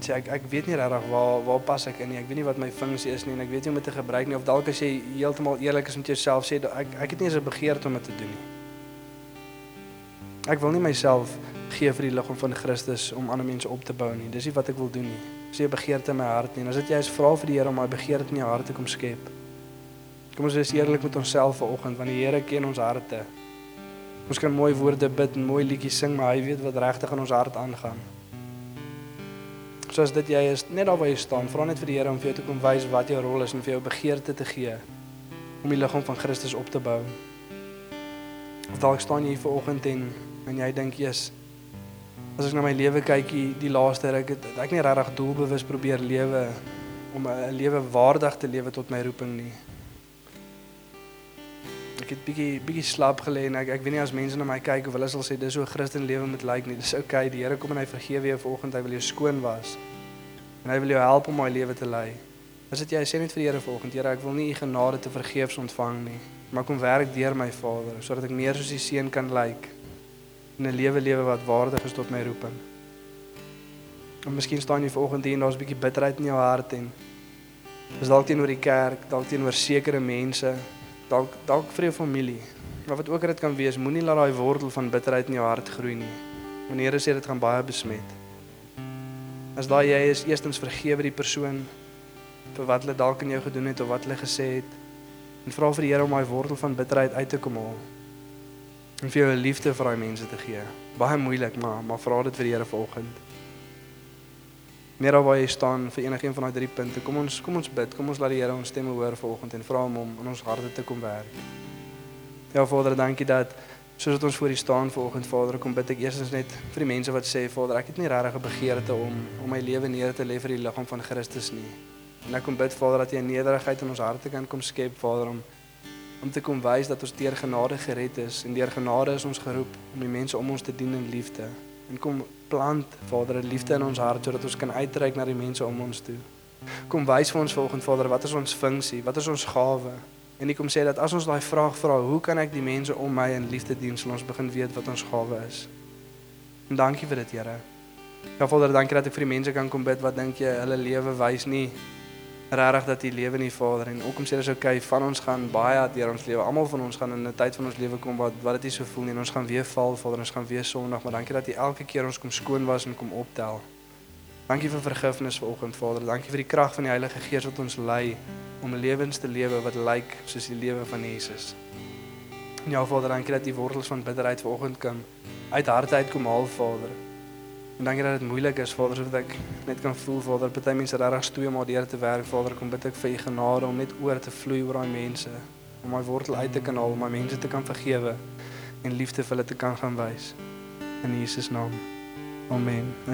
Sê ek ek weet nie regtig waar waar pas ek in nie. Ek weet nie wat my funksie is nie en ek weet nie hoe om dit te gebruik nie of dalk as jy heeltemal eerlik is met jouself sê ek ek het nie eens 'n begeerte om dit te doen nie. Ek wil nie myself gee vir die liggaam van Christus om ander mense op te bou nie. Dis nie wat ek wil doen nie. Dis 'n begeerte in my hart nie. En as dit jy is vra vir die Here om my begeerte in jou hart te kom skep. Kom ons wees eerlik met onsself vanoggend want die Here ken ons harte. Ons kan mooi woorde bid en mooi liedjies sing, maar hy weet wat regtig in ons hart aangaan. Soos dit jy is net daar waar jy staan, vra net vir die Here om vir jou te kom wys wat jou rol is en vir jou begeerte te gee om die liggaam van Christus op te bou. Of dalk staan jy hier vanoggend en en jy dink jy's As ek na my lewe kyk die, die laaste ruk het ek nie regtig doelbewus probeer lewe om 'n lewe waardig te lewe tot my roeping nie. Ek het bietjie bietjie slap gelê en ek ek weet nie as mense na my kyk of hulle sal sê dis hoe 'n Christen lewe moet lyk nie. Dis okay, die Here kom en hy vergewe jou vanoggend, hy wil jou skoon was. En hy wil jou help om my lewe te lei. As dit jy sê net vir die Here vanoggend, Here, ek wil nie u genade te vergeefs ontvang nie, maar kom werk deur my Vader sodat ek meer soos u seun kan lyk en 'n lewe lewe wat waardig is tot my roeping. En miskien staan jy vanoggend hier en daar's 'n bietjie bitterheid in jou hart en dis dalk teenoor die kerk, dalk teenoor sekere mense, dalk dalk vir jou familie. Maar wat ook al dit kan wees, moenie laat daai wortel van bitterheid in jou hart groei nie. Want die Here sê dit gaan baie besmet. As daai jy is, eerstens vergewe die persoon vir wat hulle dalk aan jou gedoen het of wat hulle gesê het en vra vir die Here om daai wortel van bitterheid uit te kom haal. En vir jou 'n liefde vir daai mense te gee. Baie moeilik, maar maar vra dit vir die Here vanoggend. Meer waar jy staan vir enigiets van daai drie punte. Kom ons kom ons bid. Kom ons laat die Here ons stemme hoor vanoggend en vra hom om in ons harte te kom werk. Ja Vader, dankie dat soos dit ons voor U staan vanoggend Vader, kom bid ek eerstens net vir die mense wat sê Vader, ek het nie regtig 'n begeerte om om my lewe neer te lê vir die liggaam van Christus nie. En ek kom bid Vader dat 'n nederigheid in ons harte kan kom skep Vader om om te kom wys dat ons deur genade gered is en deur genade is ons geroep om die mense om ons te dien in liefde. En kom plant Vader 'n liefde in ons hart sodat ons kan uitreik na die mense om ons toe. Kom wys vir ons volgende Vader, wat is ons funksie? Wat is ons gawe? En ek kom sê dat as ons daai vraag vra, hoe kan ek die mense om my in liefde dien, sal ons begin weet wat ons gawe is. En dankie vir dit, Here. Ja Vader, dankie dat ek vir die mense kan kom bid wat dink jy hulle lewe wys nie regtig dat jy lewe nie Vader en ook om sê dis okay van ons gaan baie deur ons lewe almal van ons gaan in 'n tyd van ons lewe kom wat wat dit so voel en ons gaan weer val Vader ons gaan weer sondig maar dankie dat jy elke keer ons kom skoon was en kom optel. Dankie vir vergifnis vanoggend Vader. Dankie vir die krag van die Heilige Gees wat ons lei om lewens te lewe wat lyk soos die lewe van Jesus. En Ja Vader dankie dat die wortels van bitterheid vanoggend kan uit harte uitkom haal Vader En dankie dat dit moeilik is, Vader, sodat ek net kan voel, Vader, party mense regtig stoei om daardeur te werk, Vader, kom bid ek vir u genade om net oor te vloei oor daai mense, om my wortel uit te kan haal, om my mense te kan vergewe en liefde vir hulle te kan gaan wys. In Jesus naam. Amen.